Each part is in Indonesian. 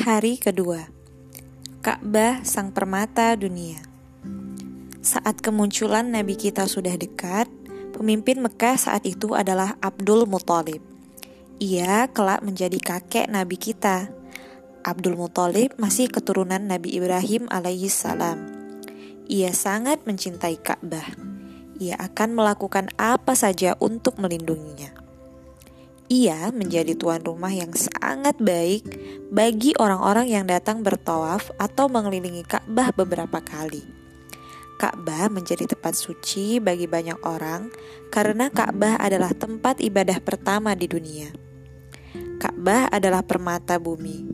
Hari kedua. Ka'bah sang permata dunia. Saat kemunculan Nabi kita sudah dekat Pemimpin Mekah saat itu adalah Abdul Muthalib. Ia kelak menjadi kakek Nabi kita. Abdul Muthalib masih keturunan Nabi Ibrahim alaihi salam. Ia sangat mencintai Ka'bah. Ia akan melakukan apa saja untuk melindunginya ia menjadi tuan rumah yang sangat baik bagi orang-orang yang datang bertawaf atau mengelilingi Ka'bah beberapa kali. Ka'bah menjadi tempat suci bagi banyak orang karena Ka'bah adalah tempat ibadah pertama di dunia. Ka'bah adalah permata bumi.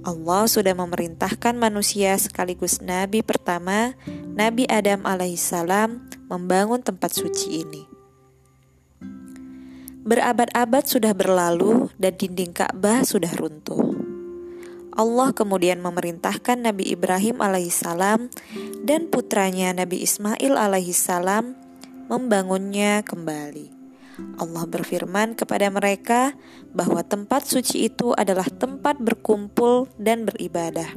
Allah sudah memerintahkan manusia sekaligus nabi pertama, Nabi Adam alaihissalam, membangun tempat suci ini. Berabad-abad sudah berlalu dan dinding Ka'bah sudah runtuh. Allah kemudian memerintahkan Nabi Ibrahim alaihissalam dan putranya Nabi Ismail alaihissalam membangunnya kembali. Allah berfirman kepada mereka bahwa tempat suci itu adalah tempat berkumpul dan beribadah.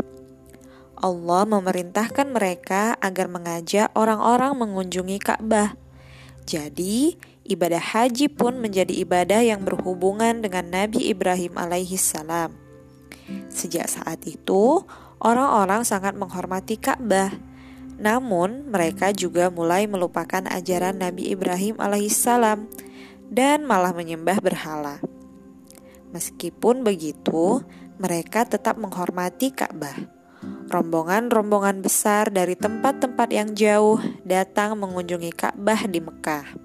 Allah memerintahkan mereka agar mengajak orang-orang mengunjungi Ka'bah. Jadi, ibadah haji pun menjadi ibadah yang berhubungan dengan Nabi Ibrahim alaihi salam. Sejak saat itu, orang-orang sangat menghormati Ka'bah. Namun, mereka juga mulai melupakan ajaran Nabi Ibrahim alaihissalam dan malah menyembah berhala. Meskipun begitu, mereka tetap menghormati Ka'bah. Rombongan-rombongan besar dari tempat-tempat yang jauh datang mengunjungi Ka'bah di Mekah.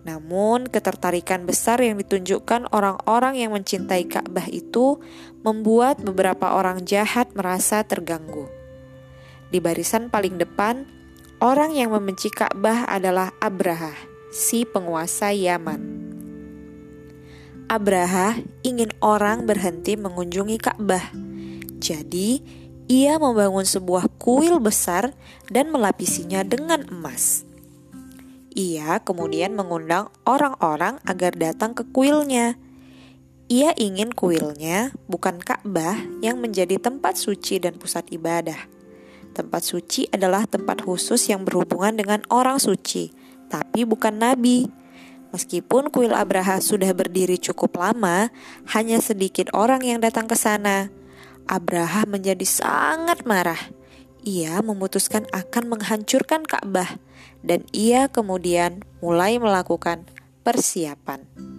Namun, ketertarikan besar yang ditunjukkan orang-orang yang mencintai Ka'bah itu membuat beberapa orang jahat merasa terganggu. Di barisan paling depan, orang yang membenci Ka'bah adalah Abraha, si penguasa Yaman. Abraha ingin orang berhenti mengunjungi Ka'bah. Jadi, ia membangun sebuah kuil besar dan melapisinya dengan emas. Ia kemudian mengundang orang-orang agar datang ke kuilnya. Ia ingin kuilnya bukan Ka'bah yang menjadi tempat suci dan pusat ibadah. Tempat suci adalah tempat khusus yang berhubungan dengan orang suci, tapi bukan nabi. Meskipun kuil Abraha sudah berdiri cukup lama, hanya sedikit orang yang datang ke sana. Abraha menjadi sangat marah ia memutuskan akan menghancurkan Ka'bah dan ia kemudian mulai melakukan persiapan.